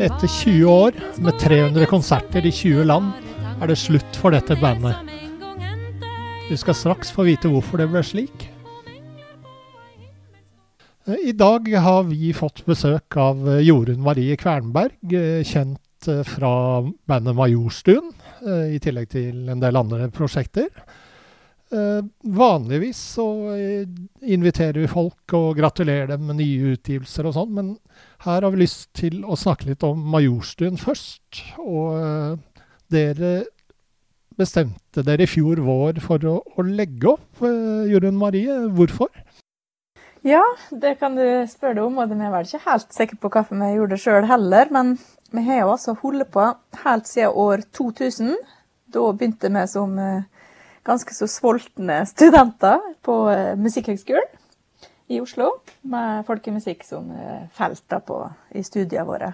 Etter 20 år med 300 konserter i 20 land er det slutt for dette bandet. Du skal straks få vite hvorfor det ble slik. Eh, I dag har vi fått besøk av eh, Jorunn Marie Kvernberg, eh, kjent fra bandet Majorstuen, i tillegg til en del andre prosjekter. Eh, Vanligvis så eh, inviterer vi folk og gratulerer dem med nye utgivelser og sånn, men her har vi lyst til å snakke litt om Majorstuen først. Og eh, dere bestemte dere i fjor vår for å, å legge opp, Jorunn Marie. Hvorfor? Ja, det kan du spørre deg om, og vi er vel ikke helt sikre på hvorfor vi gjorde det sjøl heller. Men vi har jo altså holdt på helt siden år 2000. Da begynte vi som ganske så sultne studenter på eh, Musikkhøgskolen i Oslo, med folkemusikk som eh, felt på, i studiene våre.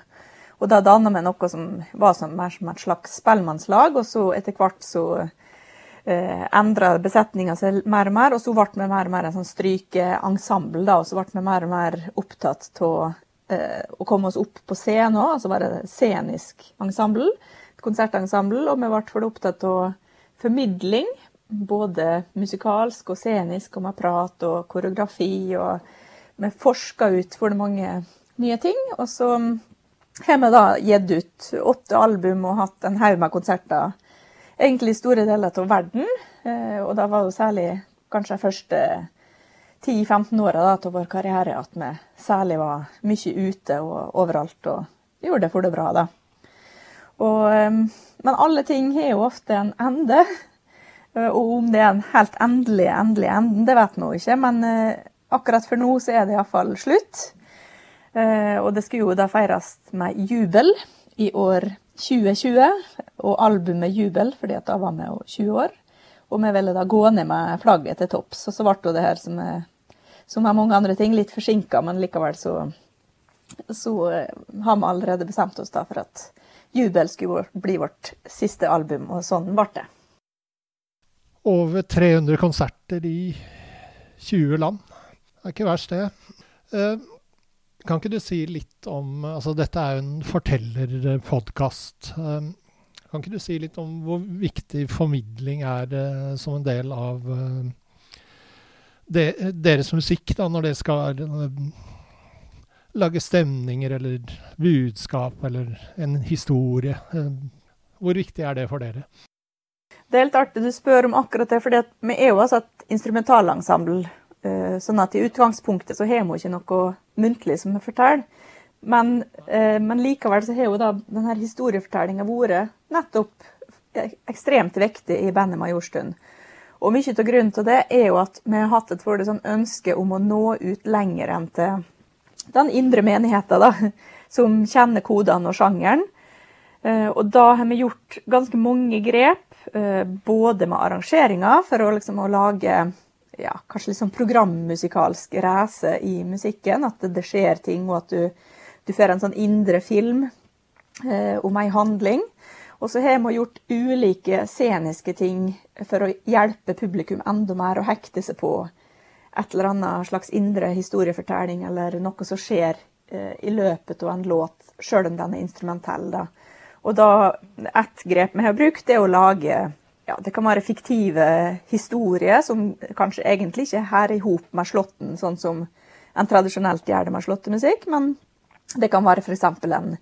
Og da danna vi noe som var som, mer som et slags spellemannslag, og så etter hvert så eh, endra besetninga seg mer og mer, og så ble vi mer og mer en sånn strykeensemble, da, og så ble vi mer og mer opptatt av eh, å komme oss opp på scenen òg, altså være scenisk ensemble, konsertensemble, og vi ble for opptatt av formidling, både musikalsk og scenisk, og med prat og koreografi, og vi forska ut for mange nye ting, og så har vi da gitt ut åtte album og hatt en haug med konserter egentlig i store deler av verden. Eh, Og da var det særlig kanskje de første 10-15 åra av vår karriere at vi særlig var mye ute og overalt og gjorde det for det bra, da. Og, eh, men alle ting har jo ofte en ende. Eh, Og om det er en helt endelig, endelig enden, det vet jo ikke. Men eh, akkurat for nå så er det iallfall slutt. Eh, Og det skulle jo da feires med jubel i år 2020, og albumet Jubel, fordi at da var vi jo 20 år. Og vi ville da gå ned med flagget til topps. Og så ble det her som er, som er mange andre ting, litt forsinka, men likevel så, så har vi allerede bestemt oss da for at Jubel skulle bli vårt siste album, og sånn ble det. Over 300 konserter i 20 land. Det er ikke verst, det. Eh, Kan ikke du si litt om altså Dette er jo en fortellerpodkast. Eh, Kan ikke du si litt om hvor viktig formidling er eh, som en del av deres musikk, da, når det skal lage stemninger eller budskap eller en historie? Hvor viktig er det for dere? Det er helt artig du spør om akkurat det, for vi er jo altså et instrumentalensemble. eh, Sånn at i utgangspunktet så har vi ikke noe muntlig som vi forteller. Men, eh, men likevel så har jo da denne historiefortellinga vært nettopp eh, ekstremt viktig i bandet Majorstuen. Og mye av grunnen til det er jo at vi har hatt et sånn ønske om å nå ut lenger enn til den indre menigheten, da, som kjenner kodene og sjangeren. Eh, Og da har vi gjort ganske mange grep, både med arrangeringer for å, liksom, å lage ja, kanskje litt sånn programmusikalsk race i musikken. At det skjer ting, og at du, du får en sånn indre film eh, om ei handling. Og så har vi gjort ulike sceniske ting for å hjelpe publikum enda mer å hekte seg på et eller annet slags indre historiefortelling, eller noe som skjer eh, i løpet av en låt, sjøl om den er instrumentell. da. Og da, Et grep vi har brukt, er å lage ja, det kan være fiktive historier som kanskje egentlig ikke er i hop med slåtten, sånn som en tradisjonelt gjør det med slåttemusikk, men det kan være f.eks. en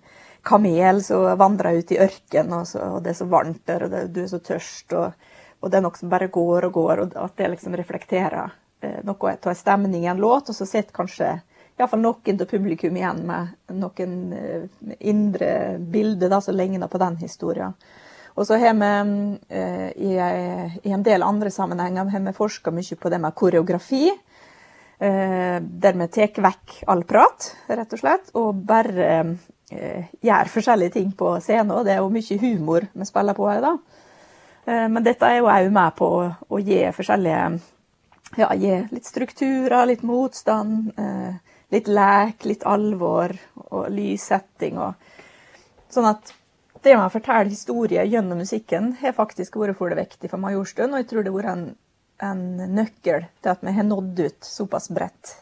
kamel som vandrer ut i ørkenen, og, og det er så varmt der, og det, du er så tørst, og, og, det er noe som bare går og går, og at det liksom reflekterer eh, noe av en stemning i en låt, og så sitter kanskje iallfall noen av publikum igjen med noen eh, indre bilder da, som ligner på den historien. Og så har vi eh, i, i, en del andre sammenhenger har vi forska mye på det med koreografi. Eh, der vi tar vekk all prat, rett og slett, og bare eh, gjør forskjellige ting på scenen. Det er jo mye humor vi spiller på her, da. dag. men dette er jo òg med på å gi forskjellige ja, gi litt strukturer, litt motstand. Eh, litt lek, litt alvor og lyssetting. Og sånn at det med å fortelle historier gjennom musikken har faktisk vært for det viktig for Majorstuen, og jeg tror det har vært en, en, nøkkel til at vi har nådd ut såpass bredt.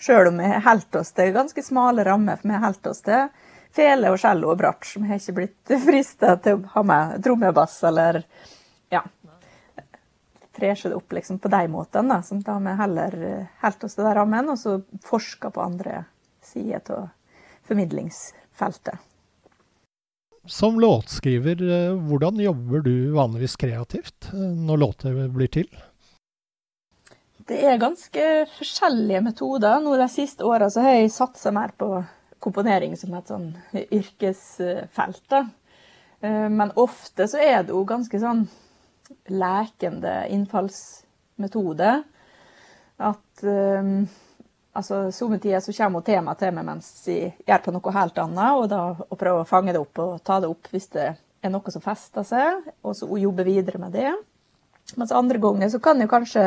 Sjøl om vi har holdt oss til ganske smale rammer, for vi har holdt oss til fele og cello og bratsj. Vi har ikke blitt frista til å ha med trommebass eller freshe det opp liksom, på de måtene. Da, som da vi heller eh, holdt oss til den rammen, og så forska på andre sider av formidlingsfeltet. Som låtskriver, eh, hvordan jobber du vanligvis kreativt eh, når låter blir til? Det er ganske forskjellige metoder. Nå De siste åra har jeg satsa mer på komponering som et sånn yrkesfelt. Da. Men ofte så er det jo ganske sånn lekende innfallsmetode. At um, altså, somme tider så kommer temaet til meg mens jeg gjør på noe helt annet, og da og prøver å fange det opp og ta det opp hvis det er noe som fester seg, og så jobbe videre med det. Mens andre ganger så kan jeg kanskje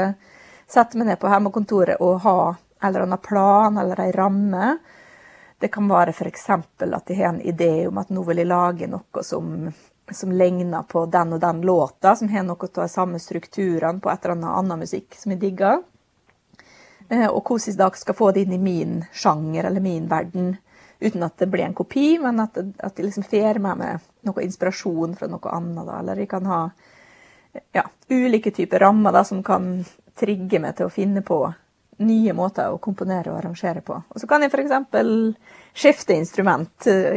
sette meg ned på hjemmekontoret og ha en eller annen plan eller en ramme. Det kan være f.eks. at jeg har en idé om at nå vil jeg lage noe som som ligner på den og den låta, som har noe av de samme strukturene på et eller annet annen musikk som jeg digger. Eh, og hvordan jeg skal få det inn i min sjanger eller min verden, uten at det blir en kopi, men at, at jeg liksom får med meg noe inspirasjon fra noe annet. Da. Eller jeg kan ha ja, ulike typer rammer da, som kan trigge meg til å finne på nye måter å komponere og arrangere på. Og så kan jeg f.eks. skifte instrument.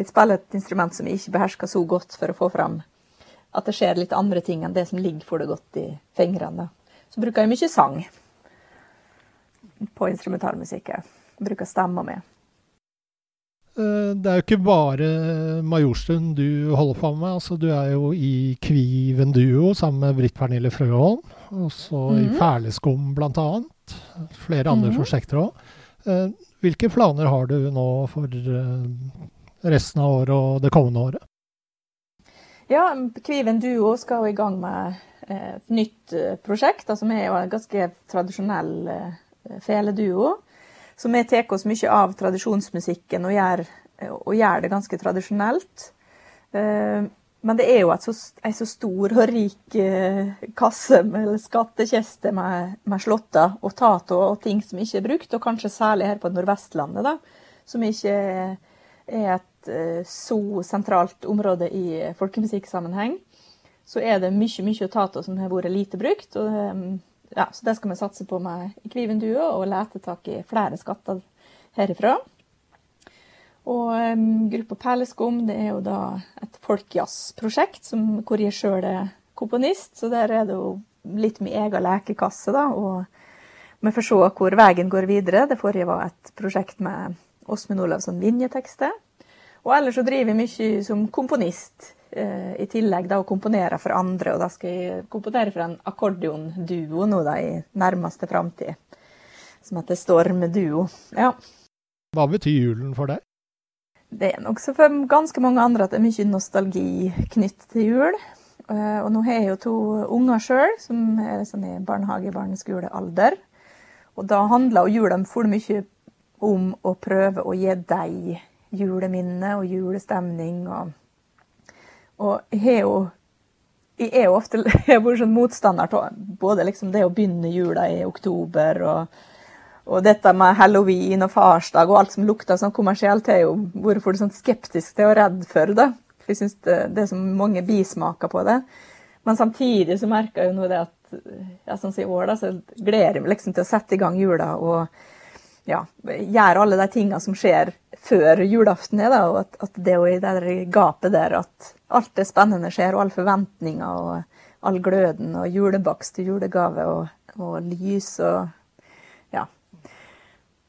Spille et instrument som jeg ikke behersker så godt for å få fram at det skjer litt andre ting enn det som ligger for det godt i fingrene. Så bruker jeg mye sang på instrumentalmusikk. Bruker stemma mi. Eh, det er jo ikke bare Majorstuen du holder på med. Altså, du er jo i Kviven Duo sammen med Britt Pernille Frøholm. Og så mm -hmm. i mhm. Perleskum bl.a. Flere andre mm -hmm. prosjekter òg. Eh, hvilke planer har du nå for eh, resten av året og det kommende året? Ja, Kviven Duo skal i gang med et nytt prosjekt, som er jo en ganske tradisjonell feleduo. Så vi tar oss mye av tradisjonsmusikken og gjør, og gjør det ganske tradisjonelt. Men det er jo så, en så stor og rik eh, kasse, med skattkiste med, med slåtter og tato og ting som ikke er brukt, og kanskje særlig her på Nordvestlandet, da, som ikke er et eh, så sentralt område i folkemusikksammenheng. Så er det mye mye tato som har vært lite brukt. og eh, ja, Så det skal vi satse på med Kviven Duo, og lete tak i flere skatter herifra. Og um, gruppa Perleskum det er jo da et folkjazzprosjekt hvor jeg sjøl er komponist. Så der er det jo litt min egen lekekasse, da. Og vi får se hvor veien går videre. Det forrige var et prosjekt med Åsmund Olavsson linjetekster. Og ellers så driver jeg mye som komponist eh, i tillegg, da, og komponerer for andre. Og da skal jeg komponere for en akkordionduo nå da i nærmeste framtid. Som heter Storm Duo. Ja. Hva betyr julen for deg? Det er nok så for ganske mange andre at det er mye nostalgi knyttet til jul. Eh, og nå har jeg jo to unger sjøl, som er sånn i barnehage- barneskolealder. Og da handler jo jula for mye om å prøve å gi dem juleminne og julestemning. Og, og jeg jo jeg er jo ofte jeg har sånn motstander av både liksom det å begynne jula i oktober og og dette med halloween og farsdag og alt som lukter sånn kommersielt, har jo vært for sånn skeptisk til og redd for. det. Jeg syns det, det, er så mange bismaker på det. Men samtidig så merker jeg jo nå det at ja, sånn som i år, da, så gleder jeg meg liksom til å sette i gang jula og ja, gjøre alle de tingene som skjer før julaften er, da, og at, at det er i det der gapet der at alt det spennende skjer, og alle forventninger og all gløden og julebakst og julegave og, og lys og.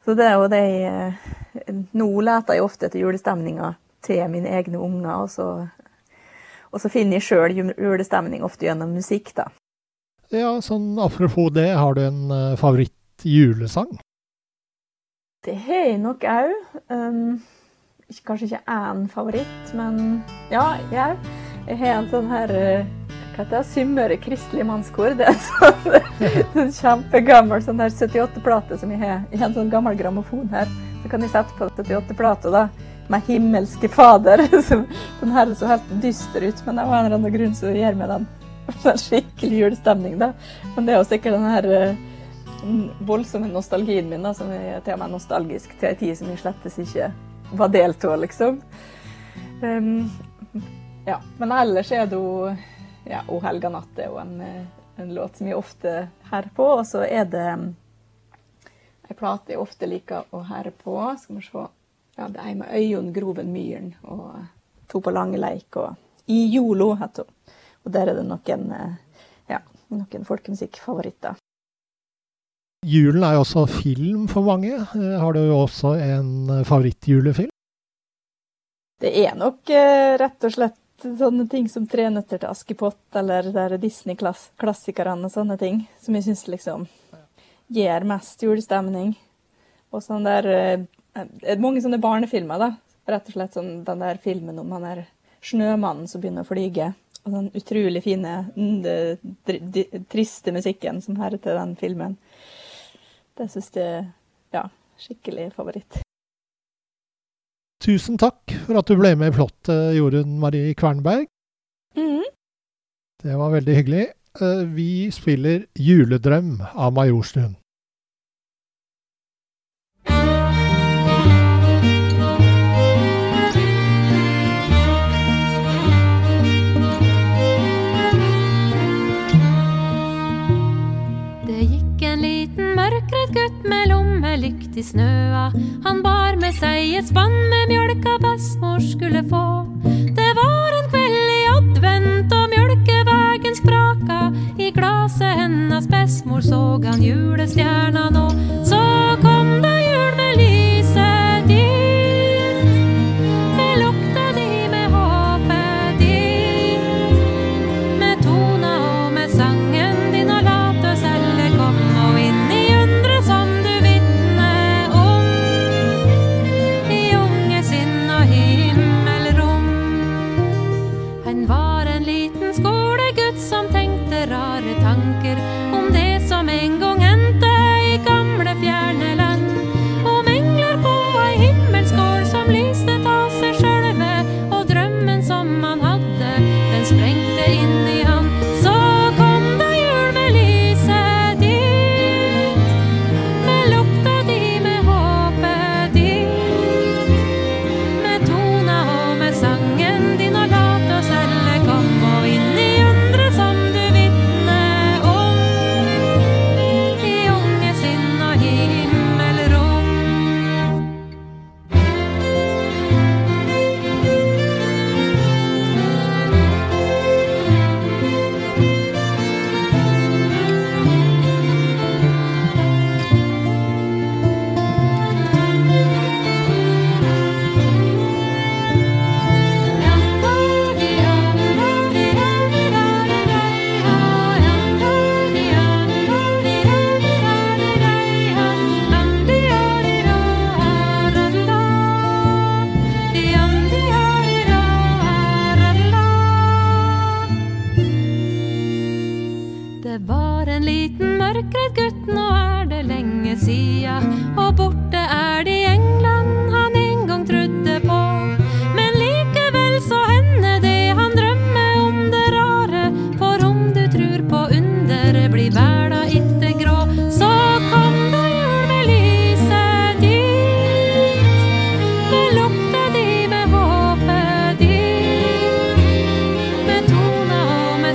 Så det er jo det jeg Nå leter jeg ofte etter julestemninga til mine egne unger, og så, og så finner jeg sjøl julestemning ofte gjennom musikk, da. Ja, sånn apropos det, har du en favorittjulesang? favoritt-julesang? Det har jeg nok òg. Um, kanskje ikke én favoritt, men ja, jeg, jeg har en sånn her uh, hva heter det? Sunnmøre kristelig mannskor. Det er en sånn kjempegammel sånn her 78-plate som jeg har. i en sånn gammel grammofon her. Så kan jeg sette på 78-plata da, med 'Himmelske Fader'. den her så helt dyster ut, men av en eller annen grunn så gir meg den, den skikkelig julestemning. da. Men det er jo sikkert den her uh, voldsomme nostalgien min da, som er til og med nostalgisk til en tid som jeg slettes ikke var del av, liksom. Um, ja, men ellers er det jo ja, 'O helga natt' er jo en, en, låt som jeg ofte hører på. Og så er det ei plate jeg ofte liker å høre på. Skal vi se. Ja, det er ei med Øyunn Groven Myhren og To på lange leik og I Jolo heter hun. Og der er det noen, ja, noen folkemusikkfavoritter. Julen er jo også film for mange. Har du også en favorittjulefilm? Det er nok eh, rett og slett sånne ting som 'Tre nøtter til Askepott' eller Disney-klassikerne og sånne ting, som jeg syns liksom gir mest julestemning. Og sånn der eh, Mange sånne barnefilmer, da. Rett og slett sånn den der filmen om han der snømannen som begynner å flyge. Og den utrolig fine, triste musikken som hører til den filmen. Det syns jeg ja, skikkelig favoritt. Tusen takk for at du ble med i plottet, Jorunn Marie Kvernberg. Mm. Det var veldig hyggelig. Vi spiller 'Juledrøm' av Majorstuen. I snøa. Han bar med seg et spann med mjølka bestemor skulle få.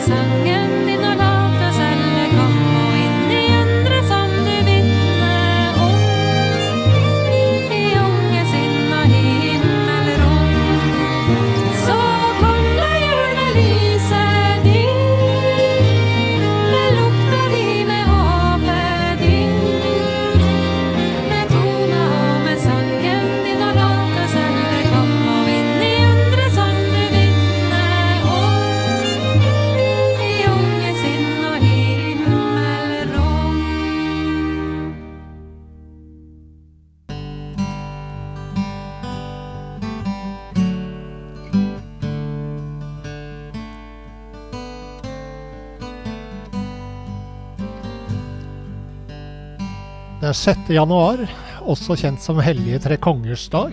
sang Det er 6. januar, også kjent som Hellige tre kongers dag.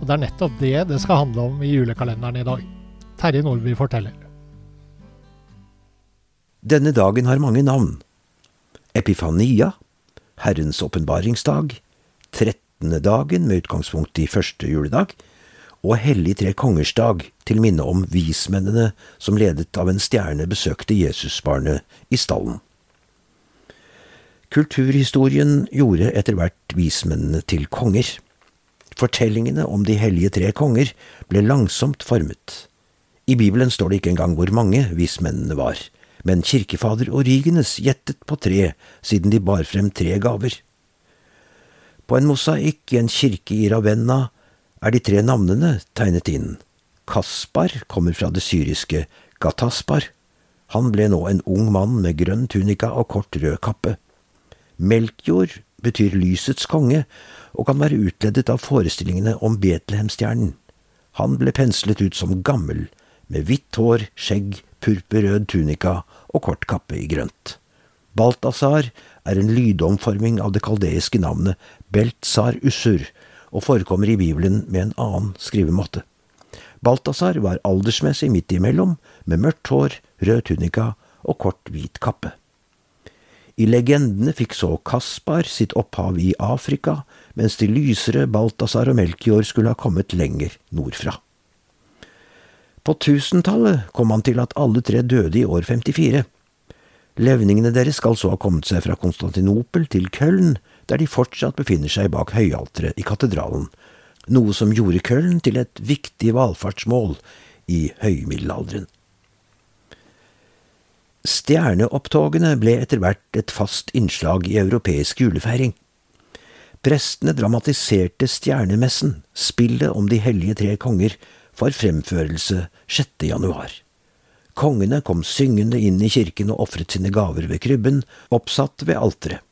Og det er nettopp det det skal handle om i julekalenderen i dag. Terje Nordby forteller. Denne dagen har mange navn. Epifania, Herrens åpenbaringsdag, trettende dagen med utgangspunkt i første juledag, og Hellig tre kongers dag til minne om vismennene som ledet av en stjerne besøkte Jesusbarnet i stallen. Kulturhistorien gjorde etter hvert vismennene til konger. Fortellingene om de hellige tre konger ble langsomt formet. I Bibelen står det ikke engang hvor mange vismennene var, men kirkefader Origenes gjettet på tre, siden de bar frem tre gaver. På en mosaikk i en kirke i Ravenna er de tre navnene tegnet inn. Kaspar kommer fra det syriske Gataspar. Han ble nå en ung mann med grønn tunika og kort rød kappe. Melkjord betyr lysets konge, og kan være utledet av forestillingene om Betlehemstjernen. Han ble penslet ut som gammel, med hvitt hår, skjegg, purpurrød tunika og kort kappe i grønt. Balthazar er en lydomforming av det kaldeiske navnet Beltzar Ussur, og forekommer i Bibelen med en annen skrivemåte. Balthazar var aldersmessig midt imellom, med mørkt hår, rød tunika og kort hvit kappe. I legendene fikk så Kaspar sitt opphav i Afrika, mens de lysere Balthazar og Melchior skulle ha kommet lenger nordfra. På tusentallet kom han til at alle tre døde i år 54. Levningene deres skal så ha kommet seg fra Konstantinopel til Køln, der de fortsatt befinner seg bak høyalteret i katedralen, noe som gjorde Køln til et viktig valfartsmål i høymiddelalderen. Stjerneopptogene ble etter hvert et fast innslag i europeisk julefeiring. Prestene dramatiserte stjernemessen, spillet om de hellige tre konger, for fremførelse 6. januar. Kongene kom syngende inn i kirken og ofret sine gaver ved krybben, oppsatt ved alteret.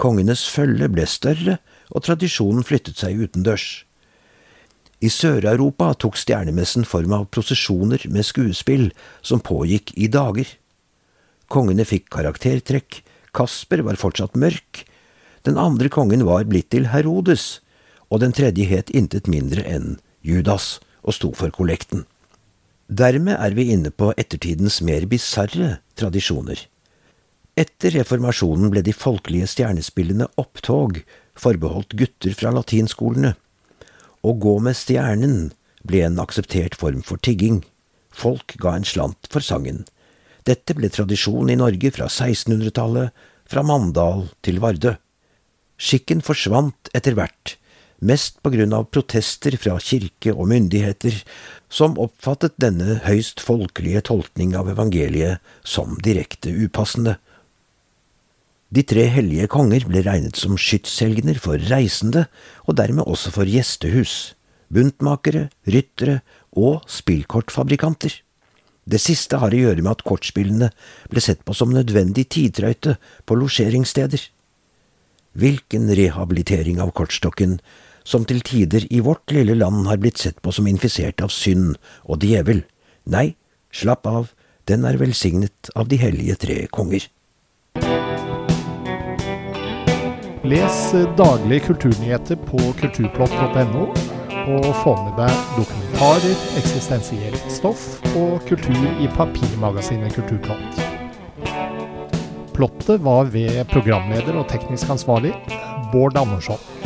Kongenes følge ble større, og tradisjonen flyttet seg utendørs. I Sør-Europa tok stjernemessen form av prosesjoner med skuespill som pågikk i dager. Kongene fikk karaktertrekk, Kasper var fortsatt mørk, den andre kongen var blitt til Herodes, og den tredje het intet mindre enn Judas og sto for kollekten. Dermed er vi inne på ettertidens mer bisarre tradisjoner. Etter reformasjonen ble de folkelige stjernespillene opptog forbeholdt gutter fra latinskolene. Å gå med stjernen ble en akseptert form for tigging. Folk ga en slant for sangen. Dette ble tradisjon i Norge fra 1600-tallet, fra Mandal til Vardø. Skikken forsvant etter hvert, mest på grunn av protester fra kirke og myndigheter, som oppfattet denne høyst folkelige tolkning av evangeliet som direkte upassende. De tre hellige konger ble regnet som skytshelgener for reisende, og dermed også for gjestehus, buntmakere, ryttere og spillkortfabrikanter. Det siste har å gjøre med at kortspillene ble sett på som nødvendig tidtrøyte på losjeringssteder. Hvilken rehabilitering av kortstokken som til tider i vårt lille land har blitt sett på som infisert av synd og djevel. Nei, slapp av, den er velsignet av de hellige tre konger. Les daglige kulturnyheter på kulturplott.no, og få med deg dokumentarer, eksistensielt stoff og kultur i papirmagasinet Kulturplott. Plottet var ved programleder og teknisk ansvarlig Bård Andersson.